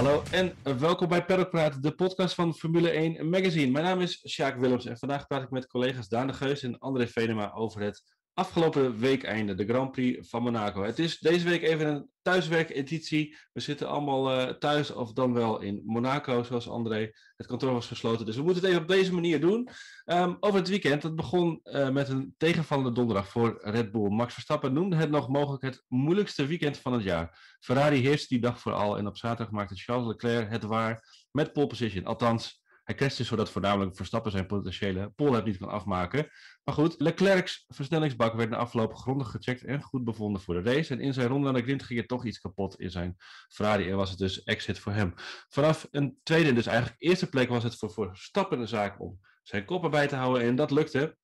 Hallo en welkom bij Paddock Praat, de podcast van Formule 1 Magazine. Mijn naam is Sjaak Willems en vandaag praat ik met collega's Daan de Geus en André Venema over het afgelopen weekeinde, de Grand Prix van Monaco. Het is deze week even een thuiswerkeditie. We zitten allemaal uh, thuis of dan wel in Monaco, zoals André. Het kantoor was gesloten, dus we moeten het even op deze manier doen. Um, over het weekend, dat begon uh, met een tegenvallende donderdag voor Red Bull. Max Verstappen noemde het nog mogelijk het moeilijkste weekend van het jaar. Ferrari heerst die dag vooral en op zaterdag maakte Charles Leclerc het waar met pole position. Althans, hij crashte zodat voornamelijk Verstappen zijn potentiële pole niet kan afmaken. Maar goed, Leclerc's versnellingsbak werd na afloop grondig gecheckt en goed bevonden voor de race. En in zijn ronde aan de grind ging er toch iets kapot in zijn Ferrari en was het dus exit voor hem. Vanaf een tweede, dus eigenlijk eerste plek, was het voor Verstappen een zaak om zijn kop erbij te houden. En dat lukte.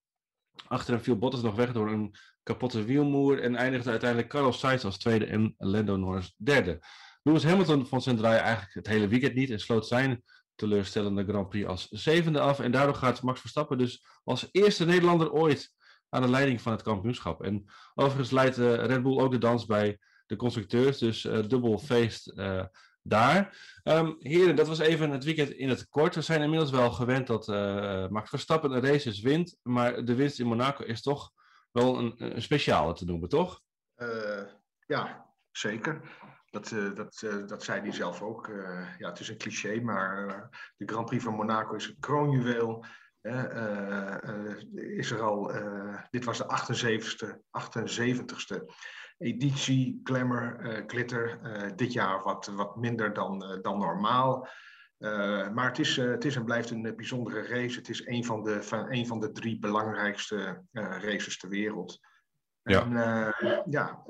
Achter hem viel Bottas nog weg door een kapotte wielmoer en eindigde uiteindelijk Carlos Sainz als tweede en Lando Norris derde. Lewis Hamilton vond zijn draai eigenlijk het hele weekend niet en sloot zijn teleurstellende Grand Prix als zevende af. En daardoor gaat Max Verstappen dus als eerste Nederlander ooit aan de leiding van het kampioenschap. En overigens leidt uh, Red Bull ook de dans bij de constructeurs, dus uh, dubbel feest uh, daar. Um, heren, dat was even het weekend in het kort. We zijn inmiddels wel gewend dat Max Verstappen een races wint, maar de winst in Monaco is toch wel een, een speciale te noemen, toch? ja, zeker. Dat, uh, dat, uh, dat zei hij zelf ook. Uh, ja, het is een cliché, maar de Grand Prix van Monaco is een kroonjuweel. is er al, dit was de 78ste, 78ste editie Glamour Glitter. dit jaar wat, wat minder dan, dan normaal. maar het is, het is en blijft een bijzondere race. Het is een van de, van, een van de drie belangrijkste races ter wereld. Ja. En ja,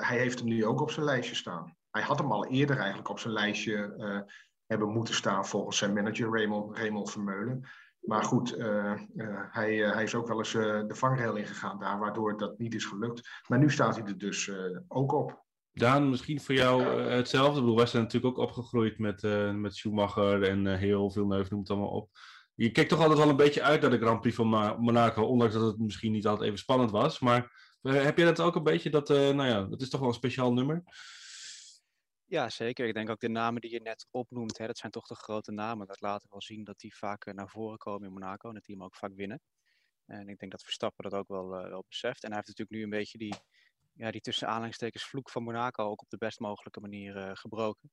hij heeft hem nu ook op zijn lijstje staan. Hij had hem al eerder eigenlijk op zijn lijstje uh, hebben moeten staan volgens zijn manager Raymond, Raymond Vermeulen. Maar goed, uh, uh, hij, hij is ook wel eens de vangrail ingegaan daar, waardoor dat niet is gelukt. Maar nu staat hij er dus ook op. Daan, misschien voor jou hetzelfde. Ik bedoel, wij zijn natuurlijk ook opgegroeid met, met Schumacher en heel veel neuf, noem het allemaal op. Je kijkt toch altijd wel een beetje uit naar de Grand Prix van Monaco, ondanks dat het misschien niet altijd even spannend was. Maar heb je dat ook een beetje, dat, nou ja, dat is toch wel een speciaal nummer? Ja, zeker. Ik denk ook de namen die je net opnoemt, hè, dat zijn toch de grote namen. Dat laten wel zien dat die vaak naar voren komen in Monaco en dat die hem ook vaak winnen. En ik denk dat Verstappen dat ook wel, uh, wel beseft. En hij heeft natuurlijk nu een beetje die, ja, die tussen aanhalingstekens vloek van Monaco ook op de best mogelijke manier uh, gebroken.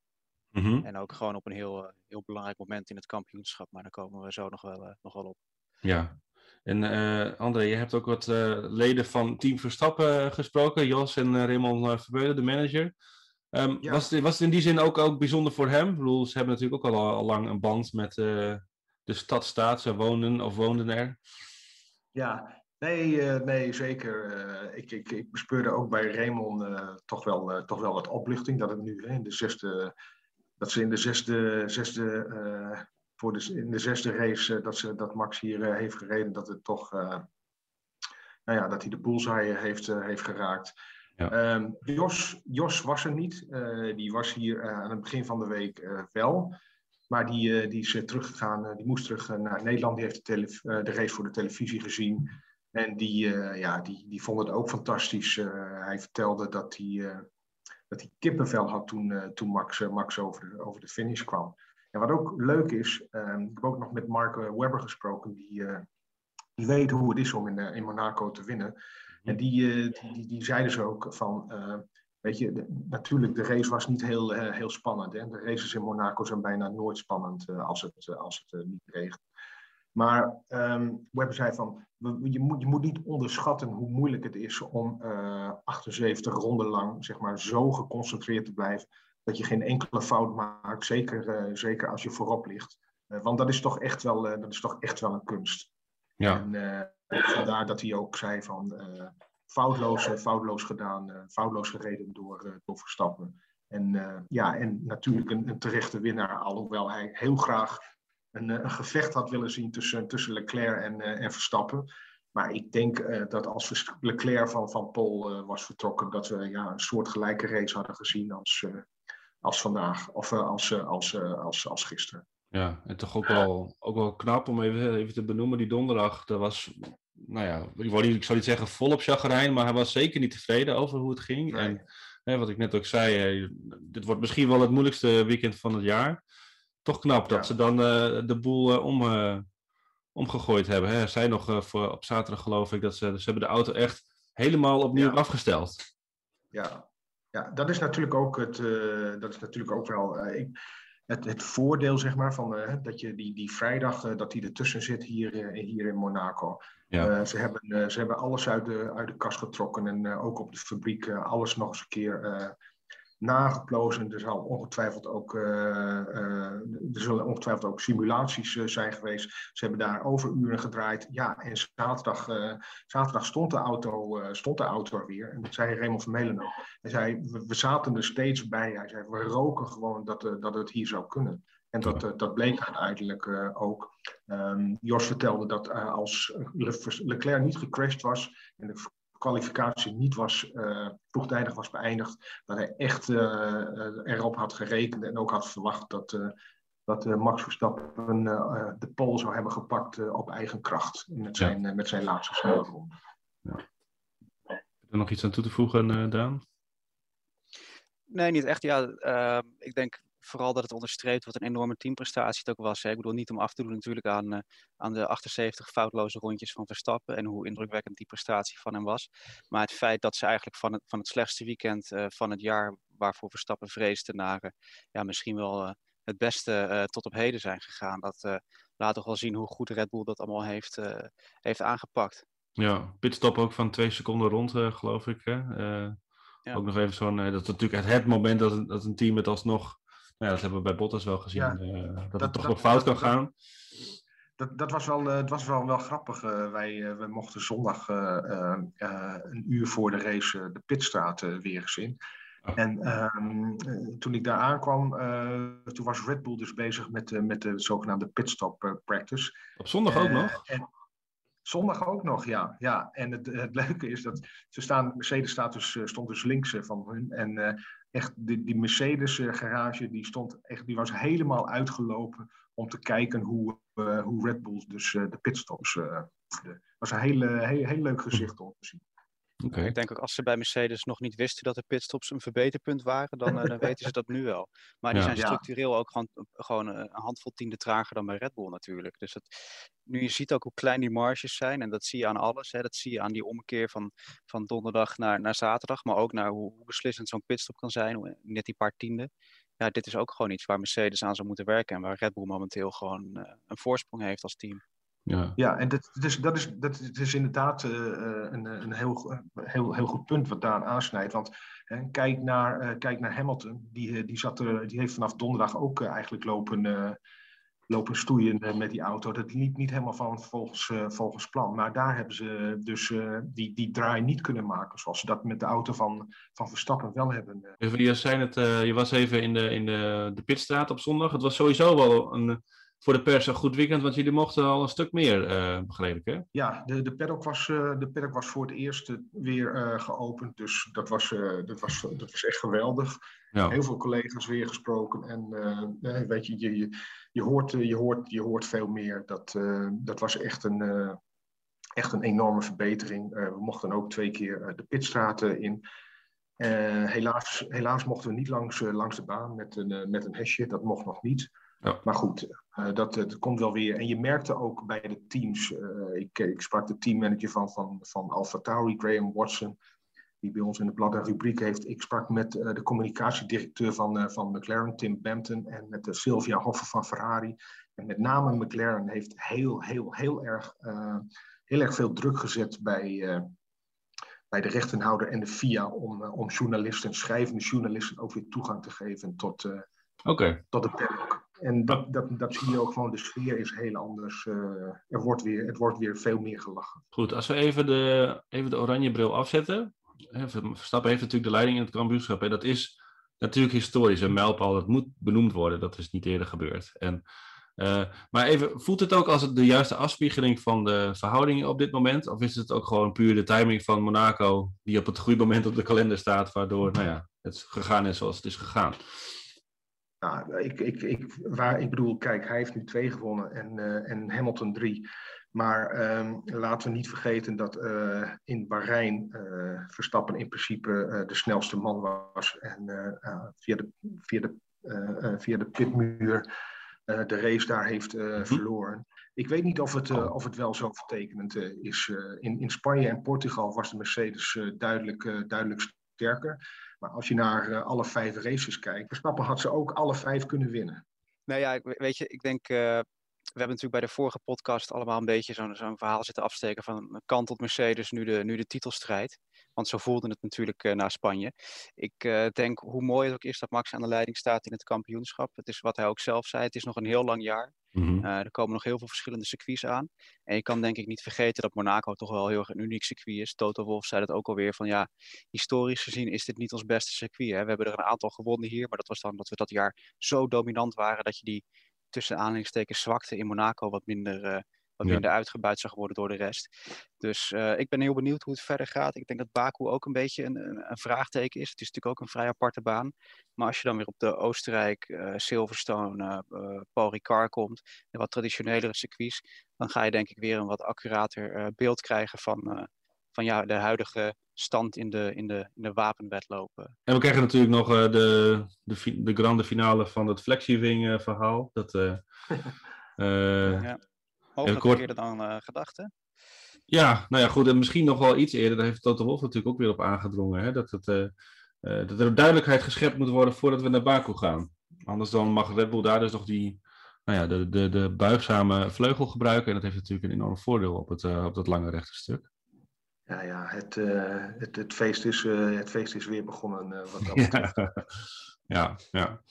Mm -hmm. En ook gewoon op een heel, uh, heel belangrijk moment in het kampioenschap. Maar daar komen we zo nog wel, nog wel op. Ja, en André, je hebt ook wat leden van Team Verstappen gesproken. Jos en Raymond Verbeulen, de manager. Um, ja. was, het, was het in die zin ook, ook bijzonder voor hem? Ik bedoel, ze hebben natuurlijk ook al, al lang een band met uh, de stadstaat. Ze wonen of woonden er. Ja, nee, uh, nee zeker. Uh, ik, ik, ik bespeurde ook bij Raymond toch, wel, toch wel wat opluchting. Dat het nu in de zesde, dat ze in de zesde, zesde, voor de, in de zesde race dat, ze, dat Max hier heeft gereden, dat het toch, nou ja, dat hij de bullseye heeft, heeft geraakt. Um, Jos, was er niet. Uh, die was hier uh, aan het begin van de week uh, wel. Maar die, die is teruggegaan. die moest terug naar Nederland. Die heeft de, de, race voor de televisie gezien. En die, ja, die, die vond het ook fantastisch. hij vertelde dat hij, dat hij kippenvel had toen, toen Max, Max over, de, over de finish kwam. En wat ook leuk is, ehm, ik heb ook nog met Mark Webber gesproken. Die, die weet hoe het is om in, in Monaco te winnen. En die, die, die, die zeiden ze ook van, uh, weet je, de, natuurlijk, de race was niet heel, uh, heel spannend. Hè? De races in Monaco zijn bijna nooit spannend uh, als het, als het niet regent. Maar um, Webber zei van, je moet, je moet niet onderschatten hoe moeilijk het is om 78 ronden lang, zeg maar, zo geconcentreerd te blijven, dat je geen enkele fout maakt, zeker, zeker als je voorop ligt. want dat is toch echt wel, dat is toch echt wel een kunst. Ja. En, Vandaar dat hij ook zei van uh, foutloos, foutloos gedaan, uh, foutloos gereden door, door Verstappen. En, ja, en natuurlijk een, een, terechte winnaar, alhoewel hij heel graag een, een gevecht had willen zien tussen, tussen Leclerc en, en Verstappen. Maar ik denk dat als Leclerc van, van Pol was vertrokken, dat we ja, een soort gelijke race hadden gezien als, als vandaag, of als, als, als, als gisteren. Ja, en toch ook wel, ook wel knap om even, even te benoemen, die donderdag, dat was nou ja, ik, wou niet, ik zou niet zeggen volop chagrijn, maar hij was zeker niet tevreden over hoe het ging. En hè, wat ik net ook zei, dit wordt misschien wel het moeilijkste weekend van het jaar. Toch knap dat ze dan de boel om, omgegooid hebben. Hè. Zij nog voor, op zaterdag geloof ik dat ze, ze hebben de auto echt helemaal opnieuw afgesteld. Ja, ja, dat is natuurlijk ook het, dat is natuurlijk ook wel. ik, het, het voordeel, zeg maar, van uh, dat je die, die vrijdag uh, dat die ertussen zit hier, uh, hier in Monaco. Ja. ze, hebben, ze hebben alles uit de, uit de kast getrokken en ook op de fabriek alles nog eens een keer nageplozen. Er, zal ongetwijfeld ook, uh, uh, er zullen ongetwijfeld ook simulaties uh, zijn geweest. Ze hebben daar overuren gedraaid. Ja, en zaterdag, zaterdag stond, de auto, stond de auto er weer. En dat zei Raymond van Melen ook. Hij zei, we, we, zaten er steeds bij. Hij zei, we roken gewoon dat, dat het hier zou kunnen. En dat, dat bleek uiteindelijk ook. Um, Jos vertelde dat als Leclerc niet gecrashed was en de kwalificatie niet was, uh, vroegtijdig was beëindigd, dat hij echt uh, erop had gerekend en ook had verwacht dat, dat Max Verstappen de pol zou hebben gepakt op eigen kracht met zijn, met zijn laatste snelronde. Ja. Heb je er nog iets aan toe te voegen, Daan? Nee, niet echt. Ja, ik denk vooral dat het onderstreept wat een enorme teamprestatie het ook was. Hè. Ik bedoel, niet om af te doen natuurlijk aan, uh, aan de 78 foutloze rondjes van Verstappen en hoe indrukwekkend die prestatie van hem was. Maar het feit dat ze eigenlijk van het, van het slechtste weekend uh, van het jaar waarvoor Verstappen vreesde naar uh, ja, misschien wel het beste tot op heden zijn gegaan. Dat laat toch wel zien hoe goed Red Bull dat allemaal heeft, heeft aangepakt. Ja, pitstop ook van twee seconden rond, geloof ik. Hè? Ja. Ook nog even zo'n, dat is natuurlijk het moment dat, dat een team het alsnog nou ja, dat hebben we bij Bottas wel gezien, ja, uh, dat, dat, het toch nog fout kan gaan. Dat, dat was wel, uh, het was wel, wel grappig. Uh, wij, we mochten zondag een uur voor de race de pitstraat weer eens in. Oh. En um, toen ik daar aankwam, toen was Red Bull dus bezig met, met de zogenaamde pitstop practice. Op zondag ook nog? En, zondag ook nog, ja. ja. En het, het leuke is dat ze staan, Mercedes staat dus, stond dus links van hun. En echt die, die Mercedes eh, garage, die stond echt, die was helemaal uitgelopen om te kijken hoe, uh, hoe Red Bull dus uh, de pitstops uh, was een hele, heel, heel leuk gezicht om te zien. Okay. Ik denk ook als ze bij Mercedes nog niet wisten dat de pitstops een verbeterpunt waren, dan, dan weten ze dat nu wel. Maar die zijn structureel ook gewoon, gewoon een handvol tiende trager dan bij Red Bull natuurlijk. Dus het, nu je ziet ook hoe klein die marges zijn, en dat zie je aan alles. Hè, dat zie je aan die omkeer van, van donderdag naar, naar zaterdag, maar ook naar hoe, hoe beslissend zo'n pitstop kan zijn, net die paar tienden. Ja, dit is ook gewoon iets waar Mercedes aan zou moeten werken en waar Red Bull momenteel gewoon uh, een voorsprong heeft als team. Ja, ja en dat, dus, dat, is, dat is inderdaad uh, een, een heel, heel, heel goed punt wat daar aansnijdt. Want hè, kijk, naar, uh, kijk naar Hamilton, die, die, zat er, die heeft vanaf donderdag ook eigenlijk lopen, lopen stoeien eh, met die auto. Dat liep niet helemaal van volgens, volgens plan. Maar daar hebben ze dus die, die draai niet kunnen maken. Zoals ze dat met de auto van, van Verstappen wel hebben. Je, zei het, je was even in de, in de, de pitstraat op zondag. Het was sowieso wel een, voor de pers een goed weekend. Want jullie mochten al een stuk meer, begreep ik hè? Ja, de, de, paddock was, de paddock was voor het eerst weer geopend. Dus dat was, dat, was, dat was echt geweldig. Ja. Heel veel collega's weer gesproken. En weet je, je, je je hoort, eh, je hoort, je hoort veel meer. Dat, uh, dat was echt een, uh, echt een enorme verbetering. Uh, we mochten ook twee keer de pitstraten in. helaas, helaas mochten we niet langs, langs de baan met een, met een hesje. Dat mocht nog niet. Ja. Maar goed, dat, dat komt wel weer. En je merkte ook bij de teams. ik, ik sprak de teammanager van, van, van Alpha Tauri, Graham Watson die bij ons in de blad en rubriek heeft. Ik sprak met uh, de communicatiedirecteur van, van McLaren, Tim Bampton, en met Sylvia Hoffer van Ferrari. En met name McLaren heeft heel, heel, heel erg, heel erg veel druk gezet bij, bij de rechtenhouder en de FIA om, om journalisten, schrijvende journalisten, ook weer toegang te geven tot, okay. tot de. En dat, dat, dat zie je ook gewoon, de sfeer is heel anders. er wordt weer, het wordt weer veel meer gelachen. Goed, als we even de, even de oranje bril afzetten. Verstappen heeft natuurlijk de leiding in het kampioenschap. En dat is natuurlijk historisch. Een mijlpaal, dat moet benoemd worden. Dat is niet eerder gebeurd. En, uh, maar even, voelt het ook als het de juiste afspiegeling van de verhoudingen op dit moment? Of is het ook gewoon puur de timing van Monaco, die op het goede moment op de kalender staat, waardoor nou ja, het gegaan is zoals het is gegaan? Nou, ik, ik, ik, waar, ik bedoel, kijk, hij heeft nu twee gewonnen en, uh, en Hamilton drie. Maar ehm, laten we niet vergeten dat uh, in Bahrein uh, Verstappen in principe de snelste man was. En via, de, via, de, via de pitmuur de race daar heeft mm verloren. Ik weet niet of het, of het wel zo vertekenend is. in, in Spanje en Portugal was de Mercedes duidelijk, duidelijk sterker. Maar als je naar alle vijf races kijkt, Verstappen had ze ook alle vijf kunnen winnen. Nou ja, weet je, ik denk we hebben natuurlijk bij de vorige podcast allemaal een beetje zo'n verhaal zitten afsteken van kantelt Mercedes nu de, nu de titelstrijd. Want zo voelde het natuurlijk uh, naar Spanje. Ik uh, denk hoe mooi het ook is dat Max aan de leiding staat in het kampioenschap. Het is wat hij ook zelf zei, het is nog een heel lang jaar. Mm uh, er komen nog heel veel verschillende circuits aan. En je kan denk ik niet vergeten dat Monaco toch wel heel erg een uniek circuit is. Toto Wolff zei dat ook alweer van ja, historisch gezien is dit niet ons beste circuit. Hè? We hebben er een aantal gewonnen hier, maar dat was dan dat we dat jaar zo dominant waren dat je die tussen aanhalingstekens zwakte in Monaco wat minder, uh, wat minder uitgebuit zag worden door de rest. Dus uh, ik ben heel benieuwd hoe het verder gaat. Ik denk dat Baku ook een beetje een, een, een, vraagteken is. Het is natuurlijk ook een vrij aparte baan. Maar als je dan weer op de Oostenrijk, uh, Silverstone, Paul Ricard komt, de wat traditionelere circuits, dan ga je denk ik weer een wat accurater beeld krijgen van, van ja, de huidige stand in de, in de, in de wapenwedloop. En we krijgen natuurlijk nog uh, de, de, de grande finale van het Flexiving uh, verhaal. Dat, uh, ja. Hopelijk kort... eerder dan gedacht, hè? Ja, nou ja, goed. En misschien nog wel iets eerder. Daar heeft Toto Wolff natuurlijk ook weer op aangedrongen. Hè? Dat, het, dat er duidelijkheid geschept moet worden voordat we naar Baku gaan. Anders dan mag Red Bull daar dus nog die, nou ja, de, de, de buigzame vleugel gebruiken. En dat heeft natuurlijk een enorm voordeel op, het, op dat lange rechte stuk ja, ja het, uh, het, het, feest is, uh, het feest is weer begonnen. Uh, wat dat ja, ja. ja.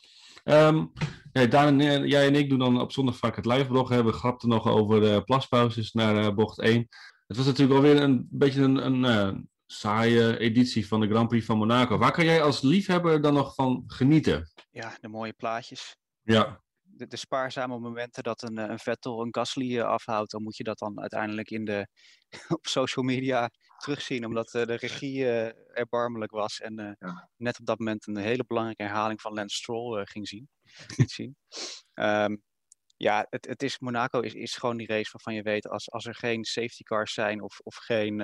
Um, ja Daan en, jij en ik doen dan op zondag vaak het live We grapten nog over de plaspauzes naar bocht 1. Het was natuurlijk alweer een beetje een, een saaie editie van de Grand Prix van Monaco. Waar kan jij als liefhebber dan nog van genieten? Ja, de mooie plaatjes. Ja. De, de spaarzame momenten dat een, een Vettel een Gasly afhoudt, dan moet je dat dan uiteindelijk in de, op social media terugzien, omdat uh, de regie uh, erbarmelijk was. En uh, ja. net op dat moment een hele belangrijke herhaling van Lance Stroll ging zien. zien. Um, ja, het, het is, Monaco is, is gewoon die race waarvan je weet, als, als er geen safety cars zijn of, of geen,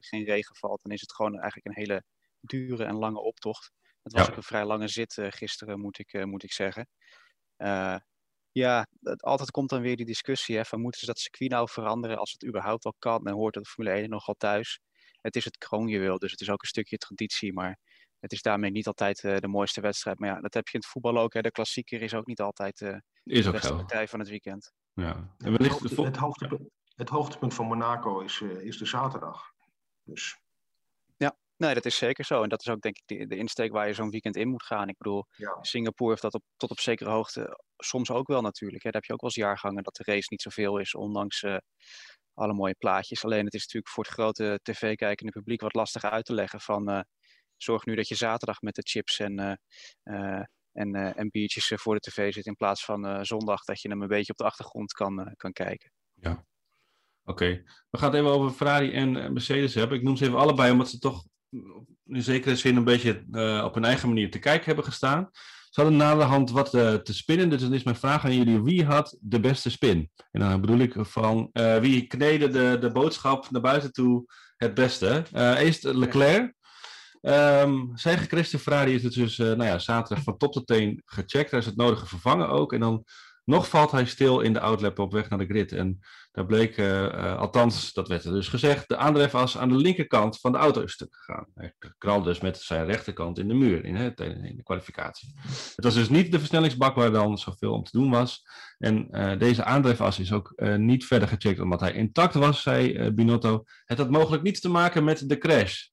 geen regen valt, dan is het gewoon eigenlijk een hele dure en lange optocht. Het was ja. ook een vrij lange zit gisteren, moet ik, moet ik zeggen. Ja, het, altijd komt dan weer die discussie hè, van moeten ze dat circuit nou veranderen als het überhaupt wel kan. Dan hoort de Formule 1 nogal thuis het is het kroonjuweel, dus het is ook een stukje traditie, maar het is daarmee niet altijd uh, de mooiste wedstrijd. Maar ja, dat heb je in het voetbal ook. Hè. De klassieker is ook niet altijd uh, is de beste partij van het weekend. Ja. En het, hoogte, het, hoogtepunt, het hoogtepunt van Monaco is, uh, is de zaterdag. Dus. Nee, dat is zeker zo. En dat is ook denk ik de, de insteek waar je zo'n weekend in moet gaan. Ik bedoel, ja. Singapore heeft dat op, tot op zekere hoogte soms ook wel natuurlijk. Hè. Daar heb je ook wel eens jaargangen dat de race niet zoveel is, ondanks alle mooie plaatjes. Alleen het is natuurlijk voor het grote tv-kijkende publiek wat lastig uit te leggen van uh, zorg nu dat je zaterdag met de chips en, uh, en, en biertjes voor de tv zit in plaats van zondag dat je hem een beetje op de achtergrond kan, kan kijken. Ja, oké. Okay. We gaan het even over Ferrari en Mercedes hebben. Ik noem ze even allebei omdat ze toch in zekere zin een beetje op hun eigen manier te kijken hebben gestaan. Ze hadden hand wat uh, te spinnen. Dus dan is mijn vraag aan jullie: wie had de beste spin? En dan bedoel ik van uh, wie kneden de, de boodschap naar buiten toe het beste? Eerst Leclerc. Um, zijn gecrashte Ferrari is dus nou ja, zaterdag van top tot teen gecheckt. Daar is het nodige vervangen ook. En dan nog valt hij stil in de outlap op weg naar de grid. En daar bleek, uh, althans, dat werd er dus gezegd, de aandrijfas aan de linkerkant van de auto is stuk gegaan. Hij knalde dus met zijn rechterkant in de muur in, in, de kwalificatie. Het was dus niet de versnellingsbak waar dan zoveel om te doen was. En uh, deze aandrijfas is ook niet verder gecheckt omdat hij intact was, zei Binotto. Het had mogelijk niets te maken met de crash.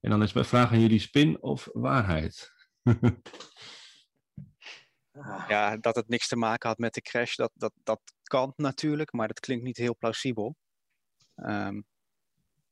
En dan is mijn vraag aan jullie spin of waarheid? Ah. Ja, dat het niks te maken had met de crash, dat, dat, dat kan natuurlijk, maar dat klinkt niet heel plausibel. Um,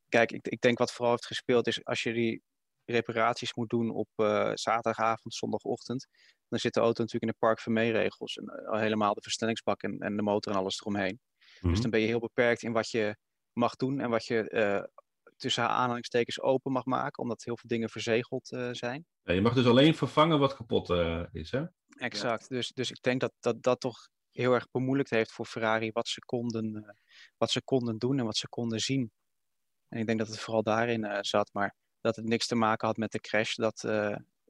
kijk, ik, ik denk wat vooral heeft gespeeld is als je die reparaties moet doen op uh, zaterdagavond, zondagochtend, dan zit de auto natuurlijk in de Park Vermee-regels. En uh, helemaal de versnellingsbak en, en de motor en alles eromheen. Dus mhm. dan ben je heel beperkt in wat je mag doen en wat je uh, tussen aanhalingstekens open mag maken, omdat heel veel dingen verzegeld zijn. Ja, je mag dus alleen vervangen wat kapot is, hè? Exact. Dus, dus ik denk dat, dat dat toch heel erg bemoeilijkt heeft voor Ferrari wat ze konden, wat ze konden doen en wat ze konden zien. En ik denk dat het vooral daarin zat, maar dat het niks te maken had met de crash, dat,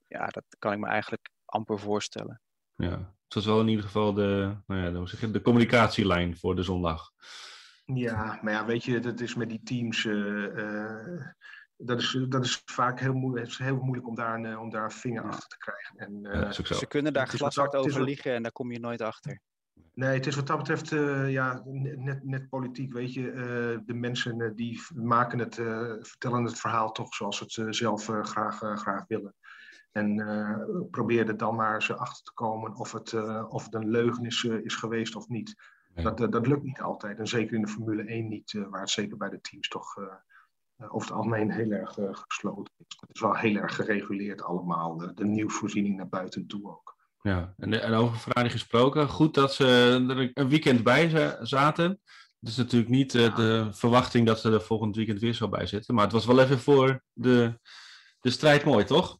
ja, dat kan ik me eigenlijk amper voorstellen. Ja, het was wel in ieder geval de, nou ja, de communicatielijn voor de zondag. Ja, maar ja, weet je, dat is met die teams. Uh, dat, is, dat is vaak heel moeilijk, het is heel moeilijk om daar een, om daar een vinger achter te krijgen. En, uh, Ze kunnen daar glashard over liegen en daar kom je nooit achter. Nee, het is wat dat betreft ja, net, net politiek, weet je. de mensen die maken het, vertellen het verhaal toch zoals ze het zelf graag, graag willen. En probeer er dan maar ze achter te komen of het, of het een leugen is, is geweest of niet. Dat, eh, dat lukt niet altijd. En zeker in de Formule 1 niet, eh, waar het zeker bij de teams toch eh, over het algemeen heel erg gesloten is. Dat is wel heel erg gereguleerd allemaal. De, de nieuwsvoorziening naar buiten toe ook. Ja, en, en over Ferrari gesproken. Goed dat ze er een weekend bij zaten. Het is natuurlijk niet de verwachting dat ze er volgend weekend weer zo bij zitten. Maar het was wel even voor de, de strijd mooi, toch?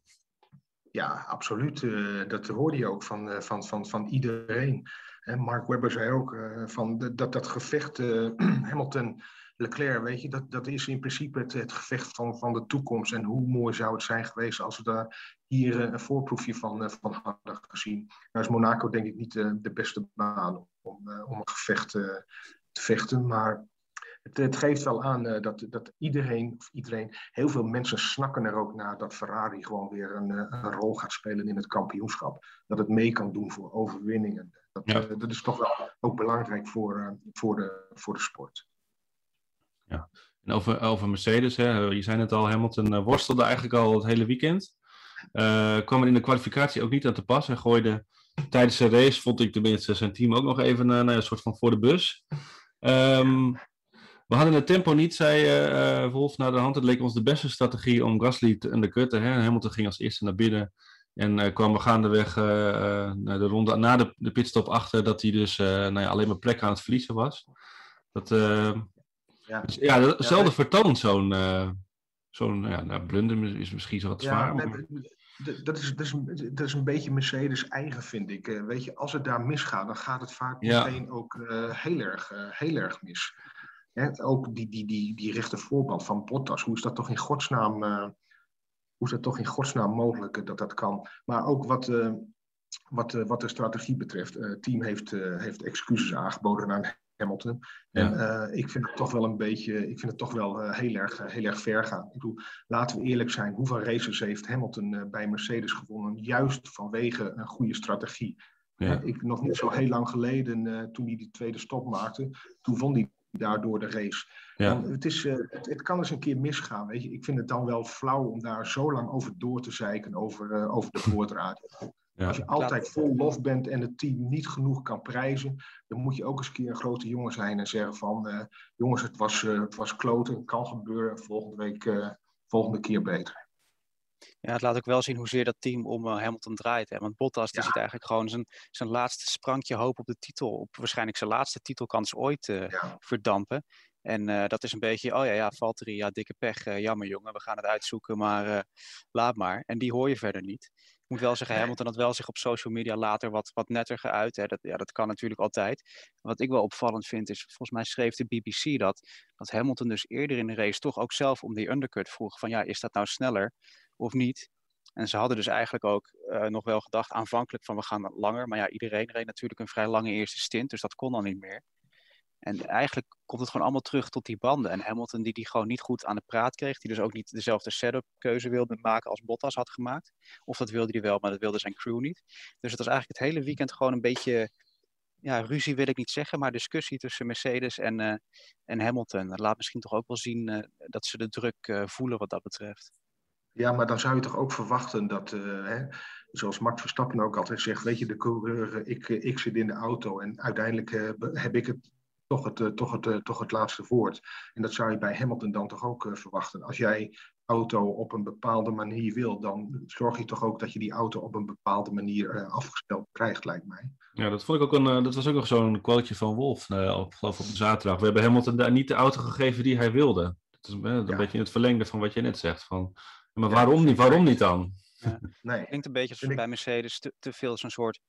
Ja, absoluut. dat hoorde je ook van, van, van, van iedereen. Mark Webber zei ook uh, van dat, dat gevecht uh, Hamilton. Leclerc, weet je, dat, dat is in principe het, het gevecht van, van de toekomst. En hoe mooi zou het zijn geweest als we daar hier uh, een voorproefje van, van hadden gezien. Nou is Monaco denk ik niet de beste baan om, om een gevecht te vechten. Maar het, het, geeft wel aan dat, dat iedereen, of iedereen, heel veel mensen snakken er ook naar dat Ferrari gewoon weer een, een, rol gaat spelen in het kampioenschap. Dat het mee kan doen voor overwinningen. Dat, ja. uh, dat is toch wel ook belangrijk voor, uh, voor, de, voor de sport. Ja, en over, over Mercedes, hè, je zei het al, Hamilton uh, worstelde eigenlijk al het hele weekend. kwam er in de kwalificatie ook niet aan te pas. Hij gooide tijdens de race, vond ik tenminste zijn team ook nog even nou, een soort van voor de bus. Um, we hadden het tempo niet, zei Wolf naar de hand. Het leek ons de beste strategie om Gasly te undercutten. Hamilton ging als eerste naar binnen. En uh, kwam we gaandeweg uh, naar de ronde, na de, de pitstop achter dat hij dus nou ja, alleen maar plek aan het verliezen was. Dat, ja, dus, ja, hetzelfde ja, vertoont zo'n zo'n ja, nou, blunder is misschien zo wat zwaar. Ja, maar... dat, is, dat, is, dat is een beetje Mercedes eigen, vind ik. weet je, als het daar misgaat, dan gaat het vaak meteen ook heel, erg, heel erg mis. Hè, ook die, die, die, die rechte voorband van Bottas, hoe is dat toch in godsnaam hoe is dat toch in godsnaam mogelijk dat dat kan? Maar ook wat, uh, wat, uh, wat de strategie betreft. Het uh, team heeft, heeft excuses aangeboden aan Hamilton. Ja. En ik vind het toch wel een beetje, ik vind het toch wel heel, erg, heel erg ver gaan. Ik bedoel, laten we eerlijk zijn, hoeveel races heeft Hamilton bij Mercedes gewonnen? Juist vanwege een goede strategie. Ja. Ik, nog niet zo heel lang geleden, toen hij die tweede stop maakte, toen vond hij daardoor de race. Ja. het, is, uh, het, het, kan eens een keer misgaan. Weet je? Ik vind het dan wel flauw om daar zo lang over door te zeiken over, uh, over de voordraad. Ja. Als je altijd vol lof bent en het team niet genoeg kan prijzen, dan moet je ook eens een keer een grote jongen zijn en zeggen van uh, jongens, het was, het was kloten, kan gebeuren, volgende week, volgende keer beter. Ja, het laat ook wel zien hoezeer dat team om Hamilton draait. Hè? Want Bottas ja. die ziet eigenlijk gewoon zijn, zijn laatste sprankje hoop op de titel, op waarschijnlijk zijn laatste titelkans ooit ja. verdampen. En uh, dat is een beetje, oh ja, ja, Valtteri, ja, dikke pech, uh, jammer jongen, we gaan het uitzoeken, maar uh, laat maar. En die hoor je verder niet. Ik moet wel zeggen, Hamilton had wel zich op social media later wat, wat netter geuit. Hè. Dat, ja, dat kan natuurlijk altijd. Wat ik wel opvallend vind is, volgens mij schreef de BBC dat, dat Hamilton dus eerder in de race toch ook zelf om die undercut vroeg. Van ja, is dat nou sneller of niet? En ze hadden dus eigenlijk ook nog wel gedacht aanvankelijk van we gaan langer. Maar ja, iedereen reed natuurlijk een vrij lange eerste stint, dus dat kon dan niet meer. En eigenlijk komt het gewoon allemaal terug tot die banden. En Hamilton die die gewoon niet goed aan de praat kreeg. Die dus ook niet dezelfde setup keuze wilde maken als Bottas had gemaakt. Of dat wilde hij wel, maar dat wilde zijn crew niet. Dus het was eigenlijk het hele weekend gewoon een beetje... Ja, ruzie wil ik niet zeggen, maar discussie tussen Mercedes en, uh, en Hamilton. Dat laat misschien toch ook wel zien uh, dat ze de druk voelen wat dat betreft. Ja, maar dan zou je toch ook verwachten dat, hè, zoals Max Verstappen ook altijd zegt, weet je, de coureur, ik, ik zit in de auto en uiteindelijk heb ik het toch het, eh, toch, het, eh, toch het laatste woord. En dat zou je bij Hamilton dan toch ook eh, verwachten. Als jij auto op een bepaalde manier wil, dan zorg je toch ook dat je die auto op een bepaalde manier afgesteld krijgt, lijkt mij. Ja, dat vond ik ook een, dat was ook nog zo'n quoteje van Wolf, uh, op, geloof op zaterdag. We hebben Hamilton daar niet de auto gegeven die hij wilde. Dat is een ja. beetje in het verlengde van wat je net zegt. Van, maar waarom, niet, waarom niet dan? Ja. Nee. Het klinkt een beetje alsof bij Mercedes te, te veel zo'n soort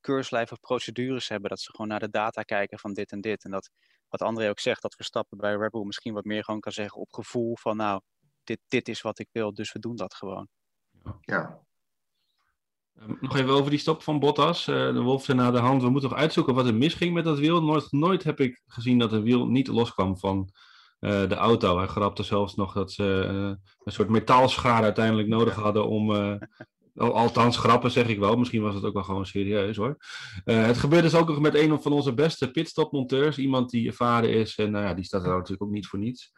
keurslijf of procedures hebben. Dat ze gewoon naar de data kijken van dit en dit. En dat, wat André ook zegt, dat Verstappen bij Red Bull misschien wat meer gewoon kan zeggen op gevoel van nou, dit, dit is wat ik wil, dus we doen dat gewoon. Ja. Ehm, nog even over die stop van Bottas. Uh, de Wolf zei na de hand, we moeten nog uitzoeken wat er misging met dat wiel. Nooit, nooit heb ik gezien dat een wiel niet loskwam van uh, de auto. Hij grapte zelfs nog dat ze uh, een soort metaalschaar uiteindelijk nodig hadden om... althans, grappen zeg ik wel. Misschien was het ook wel gewoon serieus hoor. het gebeurde dus ook nog met een van onze beste pitstopmonteurs. Iemand die ervaren is en nou ja, die staat er natuurlijk ook niet voor niets.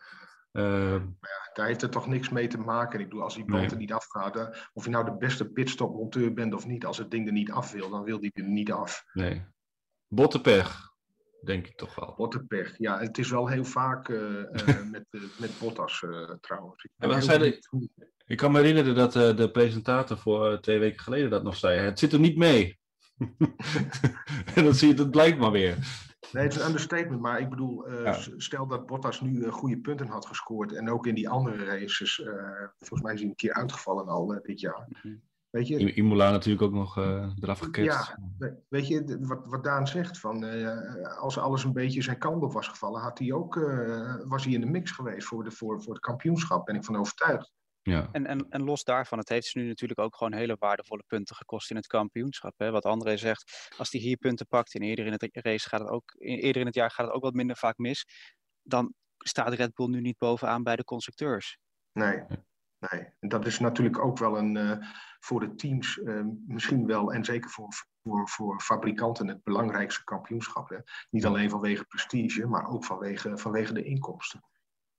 Uh, ja, daar heeft het toch niks mee te maken. Ik bedoel, als die band er niet afgaat, of je nou de beste pitstopmonteur bent of niet, als het ding er niet af wil, dan wil die er niet af. Nee. Bottenpech, denk ik toch wel. Bottenpech, ja. Het is wel heel vaak uh, uh, met, met Bottas trouwens. Ik, ik kan me herinneren dat de presentator voor twee weken geleden dat nog zei. Het zit er niet mee. en dan zie je het blijkt maar weer. Nee, het is een understatement, maar ik bedoel, uh, stel dat Bottas nu uh, goede punten had gescoord en ook in die andere races, uh, volgens mij is hij een keer uitgevallen al dit jaar. Mhm. Weet je, Imola natuurlijk ook nog eraf geketst. Ja, weet je, wat, wat Daan zegt, van, als alles een beetje zijn kant op was gevallen, had hij ook, was hij in de mix geweest voor, de, voor, voor het kampioenschap, ben ik van overtuigd. Ja. En, en, en los daarvan, het heeft ze nu natuurlijk ook gewoon hele waardevolle punten gekost in het kampioenschap. Hè? Wat André zegt, als hij hier punten pakt en eerder in het race gaat het ook, eerder in het jaar gaat het ook wat minder vaak mis, dan staat Red Bull nu niet bovenaan bij de constructeurs. Nee, nee. En dat is natuurlijk ook wel een, uh, voor de teams uh, misschien wel, en zeker voor, voor, voor fabrikanten, het belangrijkste kampioenschap. Hè? Niet alleen vanwege prestige, maar ook vanwege, vanwege de inkomsten.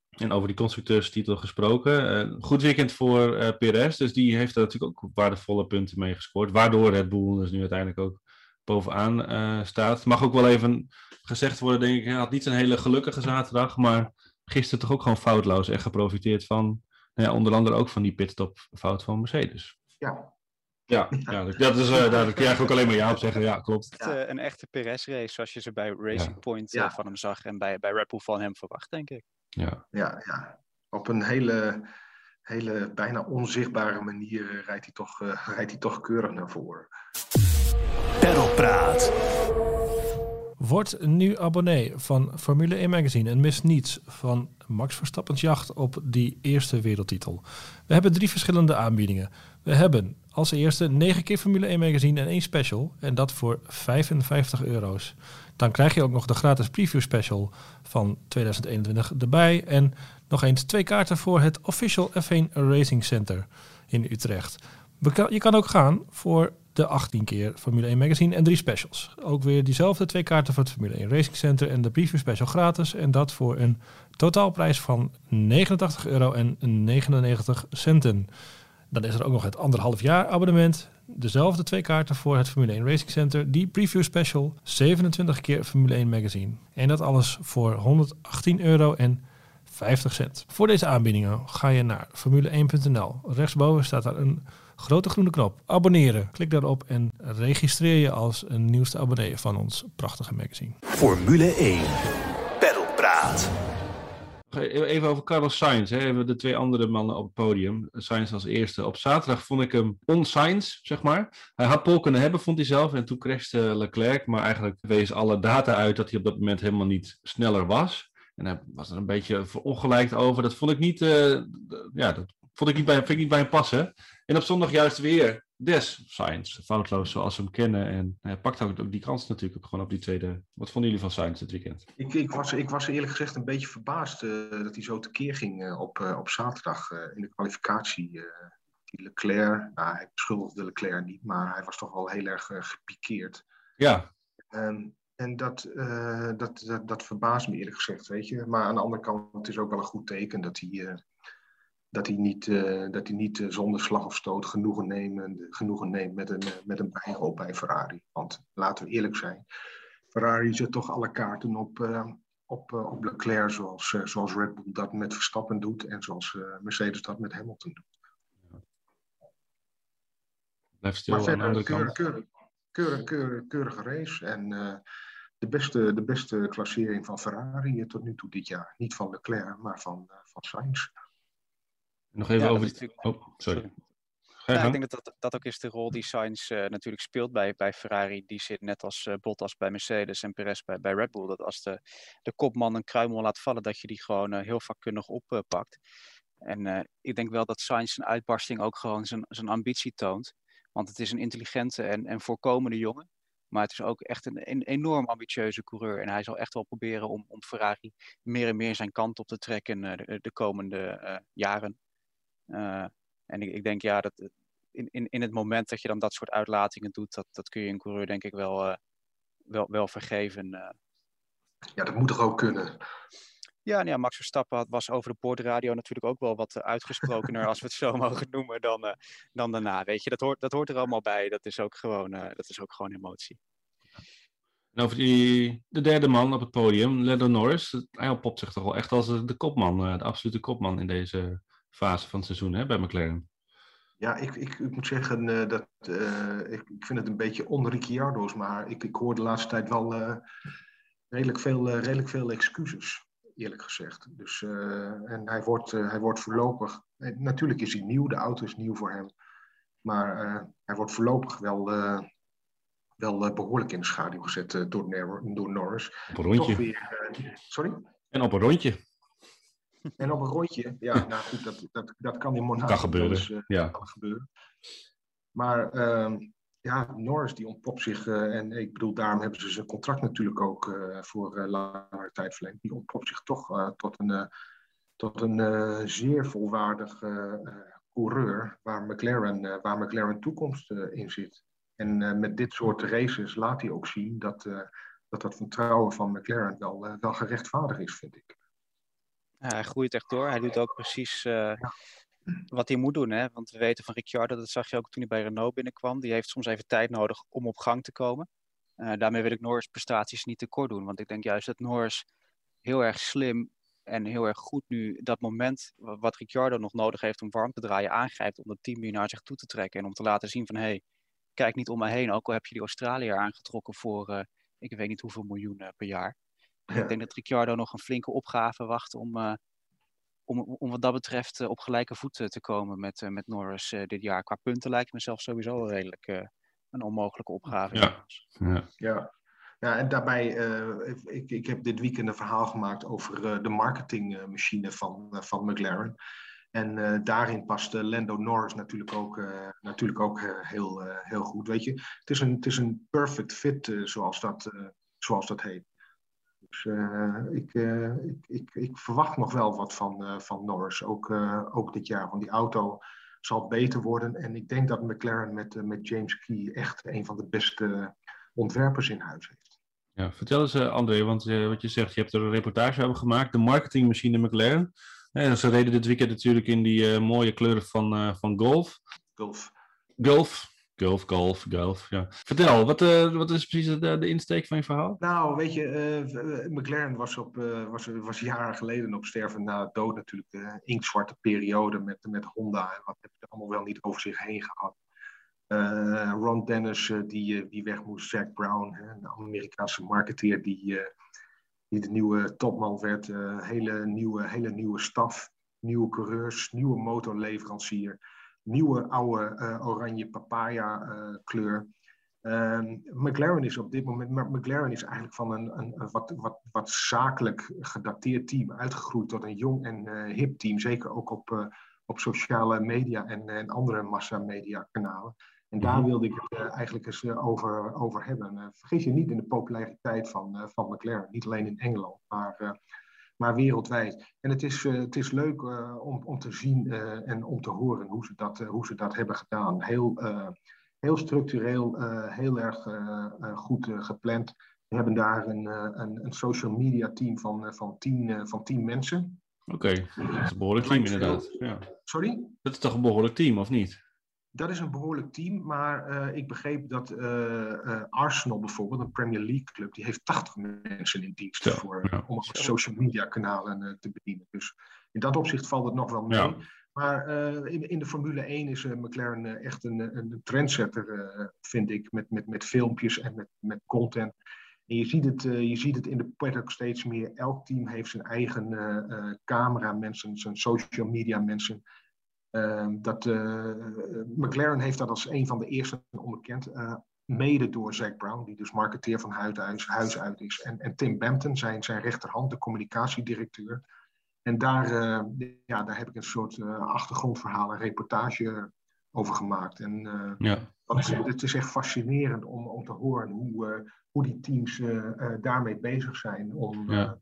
En over die constructeurstitel gesproken. Uh, goed weekend voor Perez, dus die heeft er natuurlijk ook waardevolle punten mee gescoord. Waardoor Red Bull dus nu uiteindelijk ook bovenaan staat. Mag ook wel even gezegd worden, denk ik. Hij had niet een hele gelukkige zaterdag, maar gisteren toch ook gewoon foutloos en geprofiteerd van, nou ja, onder andere ook van die pitstop-fout van Mercedes. Ja. Ja, ja dat is, uh, daar kun je ook alleen maar ja op zeggen. Ja, klopt. Ja. een echte Perez-race, zoals je ze bij Racing Point van hem zag en bij, bij Red Bull van hem verwacht, denk ik. Ja. Ja, ja. Op een hele, hele bijna onzichtbare manier rijdt hij toch, uh, rijdt hij toch keurig naar voren. Perlpraat. Word nu abonnee van Formule 1 Magazine en mis niets van Max Verstappen's jacht op die eerste wereldtitel. We hebben drie verschillende aanbiedingen. We hebben als eerste 9 keer Formule 1 Magazine en één special en dat voor 55 euro's. Dan krijg je ook nog de gratis preview special van 2021 erbij. En nog eens twee kaarten voor het Official F1 Racing Center in Utrecht. Je kan ook gaan voor de 18 keer Formule 1 Magazine en drie specials. Ook weer diezelfde twee kaarten voor het Formule 1 Racing Center en de preview special gratis. En dat voor een totaalprijs van 89 euro en 99 centen. Dan is er ook nog het anderhalf jaar abonnement dezelfde twee kaarten voor het Formule 1 Racing Center, die preview special, 27 keer Formule 1 magazine. En dat alles voor 118 euro en 50 cent. Voor deze aanbiedingen ga je naar formule1.nl. Rechtsboven staat daar een grote groene knop. Abonneren. Klik daarop en registreer je als een nieuwste abonnee van ons prachtige magazine. Formule 1. Pedalpraat. Even over Carlos Sainz. Hè. Hebben de twee andere mannen op het podium. Sainz als eerste. Op zaterdag vond ik hem on-Sainz, zeg maar. Hij had pol kunnen hebben, vond hij zelf. En toen crashte Leclerc. Maar eigenlijk wees alle data uit dat hij op dat moment helemaal niet sneller was. En hij was er een beetje verongelijkt over. Dat vond ik niet, uh, ja, dat vond ik niet bij, vind ik niet bij hem passen. En op zondag juist weer Des Science, foutloos zoals we hem kennen. En hij pakt ook die kans natuurlijk ook gewoon op die tweede. Wat vonden jullie van Science dit weekend? Ik, ik, was, ik was eerlijk gezegd een beetje verbaasd uh, dat hij zo tekeer ging uh, op, uh, op zaterdag in de kwalificatie. die Leclerc, nou, hij beschuldigde Leclerc niet, maar hij was toch wel heel erg gepikeerd. Ja. Um, en dat, dat, dat, dat verbaast me eerlijk gezegd, weet je. Maar aan de andere kant, het is ook wel een goed teken dat hij dat hij niet, uh, dat hij niet uh, zonder slag of stoot genoegen, nemen, genoegen neemt met een, uh, met een bijrol bij Ferrari. Want laten we eerlijk zijn, Ferrari zet toch alle kaarten op, op, op Leclerc zoals, zoals Red Bull dat met Verstappen doet en zoals Mercedes dat met Hamilton doet. Blijft stil maar verder, aan de keurig, keurig, keurig, keurig, keurige race en de beste, de beste klassering van Ferrari tot nu toe dit jaar. Niet van Leclerc, maar van, van Sainz. Nog even over... Die... Oh, sorry. Ja, ik denk dat, dat dat ook is de rol die Sainz uh, natuurlijk speelt bij, bij Ferrari. Die zit net als uh, Bottas bij Mercedes en Perez bij, bij Red Bull. Dat als de, de kopman een kruimel laat vallen, dat je die gewoon uh, heel vakkundig oppakt. En ik denk wel dat Sainz zijn uitbarsting ook gewoon zijn, zijn ambitie toont. Want het is een intelligente en, en voorkomende jongen. Maar het is ook echt een, een, enorm ambitieuze coureur. En hij zal echt wel proberen om, om Ferrari meer en meer zijn kant op te trekken de, de komende jaren. En ik, ik denk ja, dat in, in, in het moment dat je dan dat soort uitlatingen doet, dat, dat kun je een coureur denk ik wel, uh, wel, wel vergeven. Uh. Ja, dat moet toch ook kunnen? Ja, nou ja, Max Verstappen had, was over de boordradio natuurlijk ook wel wat uitgesprokener, als we het zo mogen noemen, dan, uh, dan daarna. Weet je, dat hoort, dat hoort er allemaal bij. Dat is ook gewoon, dat is ook gewoon emotie. En over die, de derde man op het podium, Lando Norris, hij popt zich toch wel echt als de kopman, de absolute kopman in deze fase van het seizoen hè, bij McLaren. Ja, ik, ik, ik moet zeggen uh, dat uh, ik, ik vind het een beetje on-Ricciardo's, maar ik, ik hoor de laatste tijd wel uh, redelijk, veel, redelijk veel excuses, eerlijk gezegd. Dus, en hij wordt, hij wordt voorlopig, natuurlijk is hij nieuw, de auto is nieuw voor hem, maar hij wordt voorlopig wel, wel behoorlijk in de schaduw gezet door, door Norris. Op een rondje. Weer, sorry? En op een rondje. En op een rondje, ja, nou goed, dat, dat, dat kan in Monaco. Kan gebeuren, dus, uh, ja. Kan gebeuren. Maar uh, ja, Norris die ontpopt zich, uh, en ik bedoel, daarom hebben ze zijn contract natuurlijk ook uh, voor langere tijd verlengd. Die ontpopt zich toch tot een, tot een zeer volwaardig coureur waar McLaren, waar McLaren toekomst in zit. En met dit soort races laat hij ook zien dat dat, dat vertrouwen van McLaren wel, wel gerechtvaardigd is, vind ik. Hij groeit echt door. Hij doet ook precies uh, wat hij moet doen. Hè? Want we weten van Ricciardo, dat zag je ook toen hij bij Renault binnenkwam. Die heeft soms even tijd nodig om op gang te komen. Uh, daarmee wil ik Norris prestaties niet tekort doen. Want ik denk juist dat Norris heel erg slim en heel erg goed nu dat moment wat Ricciardo nog nodig heeft om warm te draaien aangrijpt. Om het team weer naar zich toe te trekken. En om te laten zien van hé, hey, kijk niet om me heen. Ook al heb je die Australiër aangetrokken voor uh, ik weet niet hoeveel miljoen per jaar. Ik denk dat Ricciardo nog een flinke opgave wacht om, uh, om, om wat dat betreft uh, op gelijke voeten te komen met, uh, met Norris dit jaar. Qua punten lijkt me zelf sowieso redelijk een onmogelijke opgave. Ja, ja. ja. ja en daarbij, ik, ik heb dit weekend een verhaal gemaakt over de marketingmachine van, van McLaren. En daarin past Lando Norris natuurlijk ook, natuurlijk ook heel, heel goed. Weet je, het is een, het is een perfect fit, zoals, dat, zoals dat heet. Dus uh, ik, uh, ik, ik, ik, verwacht nog wel wat van, uh, van Norris, ook, ook dit jaar. Want die auto zal beter worden. En ik denk dat McLaren met, met James Key echt een van de beste ontwerpers in huis heeft. Ja, vertel eens André, want wat je zegt, je hebt er een reportage over gemaakt. De marketingmachine McLaren. En ze reden dit weekend natuurlijk in die mooie kleuren van, van Golf. Golf. Golf, Golf, golf, golf. Ja. Vertel, wat, uh, wat is precies de, de, insteek van je verhaal? Nou, weet je, uh, McLaren was, op, was, was jaren geleden op sterven na dood natuurlijk. De inktzwarte periode met, met Honda. En wat hebben ze allemaal wel niet over zich heen gehad. Ron Dennis, die, die weg moest. Zack Brown, een Amerikaanse marketeer die, die de nieuwe topman werd. hele, nieuwe, hele nieuwe staf, nieuwe coureurs, nieuwe motorleverancier nieuwe oude uh, oranje papaya uh, kleur. Um, McLaren is op dit moment, maar McLaren is eigenlijk van een, een, een wat, wat, wat zakelijk gedateerd team uitgegroeid tot een jong en uh, hip team. Zeker ook op, op sociale media en, en andere massamedia kanalen. En daar mhm. wilde ik het eigenlijk eens over, over hebben. vergeet je niet in de populariteit van, van McLaren. Niet alleen in Engeland, maar maar wereldwijd. En het is, uh, het is leuk uh, om, om te zien uh, en om te horen hoe ze dat, hoe ze dat hebben gedaan. Heel, heel structureel, heel erg goed gepland. We hebben daar een, een, een, social media team van, van, tien, van tien mensen. Oké, okay. dat is een behoorlijk team inderdaad. Ja. Sorry? Dat is toch een behoorlijk team, of niet? Dat is een behoorlijk team, maar uh, ik begreep dat uh, uh, Arsenal bijvoorbeeld, een Premier League club, die heeft 80 mensen in dienst ja, voor, ja. om social media kanalen te bedienen. Dus in dat opzicht valt het nog wel mee. Ja. Maar in, in, de Formule 1 is McLaren echt een, een trendsetter, vind ik, met, met, met filmpjes en met, met content. En je ziet, het, je ziet het in de paddock steeds meer. Elk team heeft zijn eigen camera mensen, zijn social media mensen dat, McLaren heeft dat als een van de eerste onbekend. mede door Zack Brown, die dus marketeer van huis, huis uit is. En, en Tim Bampton, zijn, zijn rechterhand, de communicatiedirecteur. En daar, ja, daar heb ik een soort achtergrondverhaal, een reportage over gemaakt. En ja. is, het is echt fascinerend om, om te horen hoe, hoe die teams daarmee bezig zijn. Om, ja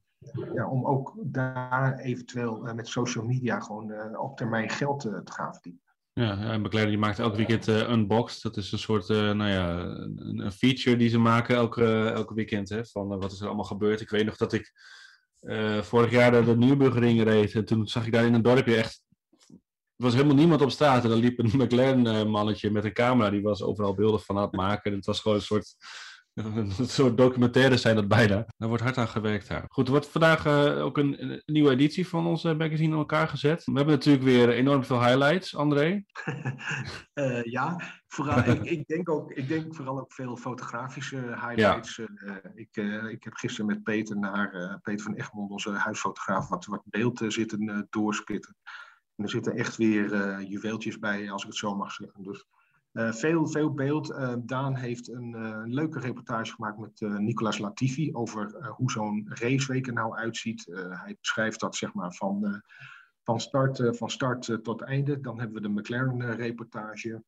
ja, om ook daar eventueel uh, met social media gewoon uh, op termijn geld uh, te gaan verdienen. Ja, en McLaren die maakt elke weekend Unboxed. Dat is een soort nou ja, een, feature die ze maken elke, elke weekend. Hè, van wat is er allemaal gebeurd. Ik weet nog dat ik vorig jaar de, Nürburgring reed. En toen zag ik daar in een dorpje echt... Er was helemaal niemand op straat. En dan liep een McLaren-mannetje met een camera. Die was overal beelden van aan het maken. het was gewoon een soort een soort documentaire zijn dat bijna. Daar wordt hard aan gewerkt daar. Goed, er wordt vandaag uh, ook een, een, nieuwe editie van onze magazine in elkaar gezet. We hebben natuurlijk weer enorm veel highlights, André. uh, ja, vooral, ik, ik, denk ook, ik denk vooral ook veel fotografische highlights. Ja. Uh, ik, ik heb gisteren met Peter naar Peter van Egmond, onze huisfotograaf, wat, wat beeld zitten doorspitten. En er zitten echt weer juweeltjes bij, als ik het zo mag zeggen. Dus uh, veel, veel beeld. Uh, Daan heeft een uh, leuke reportage gemaakt met Nicolas Latifi over hoe zo'n raceweek nou uitziet. hij beschrijft dat zeg maar van, van, start, van start tot einde. Dan hebben we de McLaren-reportage.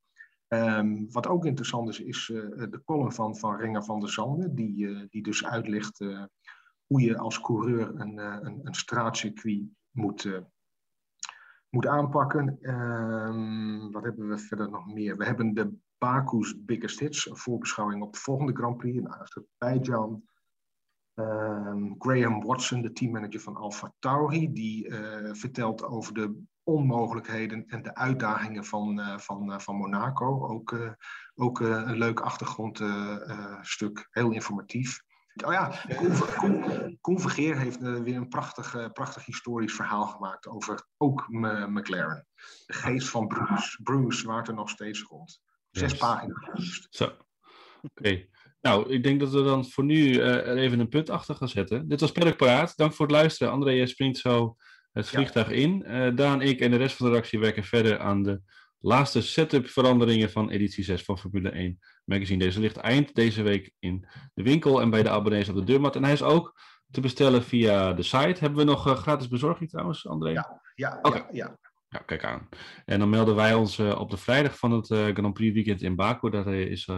Um, wat ook interessant is, is de column van, van Renger van der Zanden, die, die dus uitlegt hoe je als coureur een, een, een straatcircuit moet, moet aanpakken. Um, wat hebben we verder nog meer? We hebben de Baku's Biggest Hits, een voorbeschouwing op de volgende Grand Prix in Azerbeidzjan. Um, Graham Watson, de teammanager van Alfa Tauri, die uh, vertelt over de onmogelijkheden en de uitdagingen van, uh, van, uh, van Monaco. Ook, ook een leuk achtergrondstuk, heel informatief. Oh ja, Koen, Vergeer heeft uh, weer een prachtig, uh, prachtig historisch verhaal gemaakt over ook McLaren. De geest van Bruce. Bruce waart er nog steeds rond. Zes yes. pagina's. Zo, oké. Okay. Nou, ik denk dat we dan voor nu uh, er even een punt achter gaan zetten. Dit was Perk Paraat. Dank voor het luisteren. André, jij springt zo het vliegtuig ja. in. Daan, ik en de rest van de redactie werken verder aan de laatste setup veranderingen van editie 6 van Formule 1 magazine. Deze ligt eind deze week in de winkel en bij de abonnees op de deurmat. En hij is ook te bestellen via de site. Hebben we nog uh, gratis bezorging trouwens, André? Ja, ja, okay. ja, ja. kijk aan. En dan melden wij ons uh, op de vrijdag van het uh, Grand Prix weekend in Baku. Daar is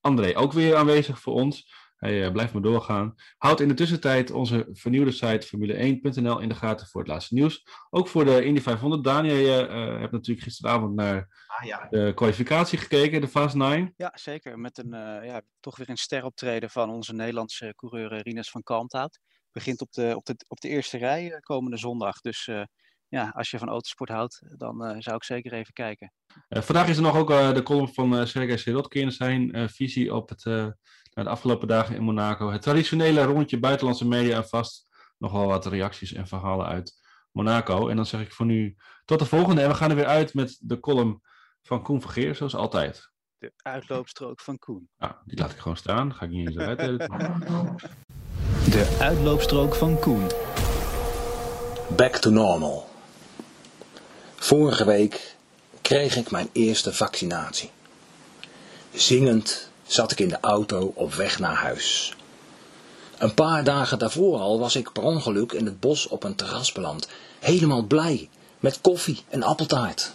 André ook weer aanwezig voor ons. Hij blijft maar doorgaan. Houd in de tussentijd onze vernieuwde site formule1.nl in de gaten voor het laatste nieuws. Ook voor de Indy 500. Daniel, je hebt natuurlijk gisteravond naar ah, ja. de kwalificatie gekeken, de Fast 9. Ja, zeker. Met een, uh, ja, toch weer een steroptreden van onze Nederlandse coureur Rinus van Kalmthout. Begint op de, op, de, op de eerste rij komende zondag. Dus ja, als je van autosport houdt, dan zou ik zeker even kijken. vandaag is er nog ook de column van Sergej Sirotkin zijn visie op het, de afgelopen dagen in Monaco. Het traditionele rondje buitenlandse media en vast nogal wat reacties en verhalen uit Monaco. En dan zeg ik voor nu tot de volgende. En we gaan er weer uit met de column van Koen Vergeer, zoals altijd. De uitloopstrook van Koen. Nou, die laat ik gewoon staan. Ga ik niet eens uit. De uitloopstrook van Koen. Back to normal. Vorige week kreeg ik mijn eerste vaccinatie. Zingend zat ik in de auto op weg naar huis. Een paar dagen daarvoor al was ik per ongeluk in het bos op een terras beland. Helemaal blij, met koffie en appeltaart.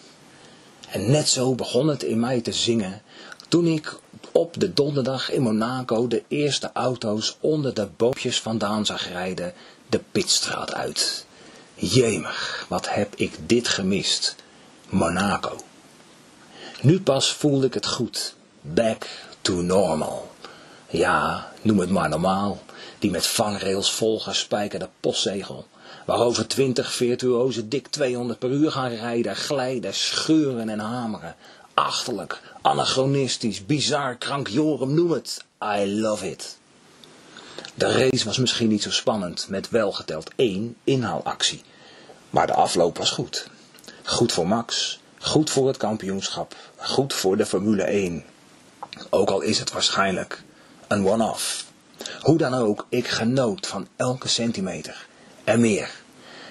En net zo begon het in mij te zingen toen ik op de donderdag in Monaco de eerste auto's onder de boompjes vandaan zag rijden de pitstraat uit. Jemig, wat heb ik dit gemist. Monaco. Nu pas voelde ik het goed. Back to normal. Ja, noem het maar normaal. Die met vangrails volgespijkerde postzegel waarover twintig virtuozen dik 200 per uur gaan rijden, glijden, scheuren en hameren. Achterlijk, anachronistisch, bizar, krankjorum, noem het. I love it. De race was misschien niet zo spannend, met welgeteld één inhaalactie. Maar de afloop was goed. Goed voor Max, goed voor het kampioenschap, goed voor de Formule 1. Ook al is het waarschijnlijk een one-off. Hoe dan ook, ik genoot van elke centimeter. En meer.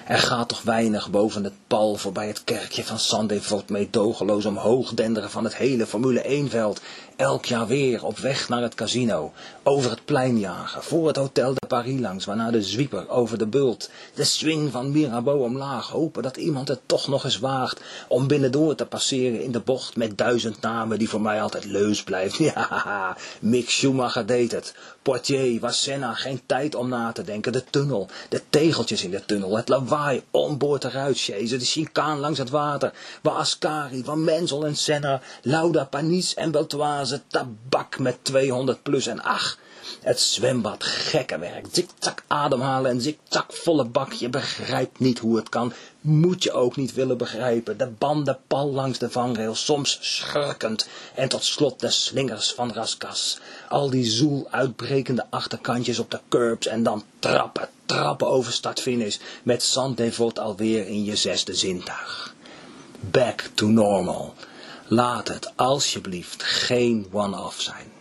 Er gaat toch weinig boven het pal voorbij het kerkje van Sandevort meedogenloos omhoog denderen van het hele Formule 1-veld. Elk jaar weer op weg naar het casino. Over het plein jagen, voor het Hotel de Paris langs, waarna de zwieper over de bult. De swing van Mirabeau omlaag, hopen dat iemand het toch nog eens waagt om binnendoor te passeren in de bocht met duizend namen die voor mij altijd leus blijft. Ja, Mick Schumacher deed het. Portier was Senna geen tijd om na te denken. De tunnel, de tegeltjes in de tunnel, het lawaai, onboord eruit chasen, de chicaan langs het water, waar Ascari, Van Menzel en Senna, Lauda, Panis en Beltoise, tabak met 200 plus en ach, het zwembad, gekke werk, zikzak ademhalen en zikzak volle bak. Je begrijpt niet hoe het kan, moet je ook niet willen begrijpen. De banden pal langs de vangrail, soms schurkend. En tot slot de slingers van Raskas. Al die zoel uitbrekende achterkantjes op de curbs en dan trappen, trappen over startfinish. Met Zandevot alweer in je zesde zintuig. Back to normal. Laat het alsjeblieft geen one-off zijn.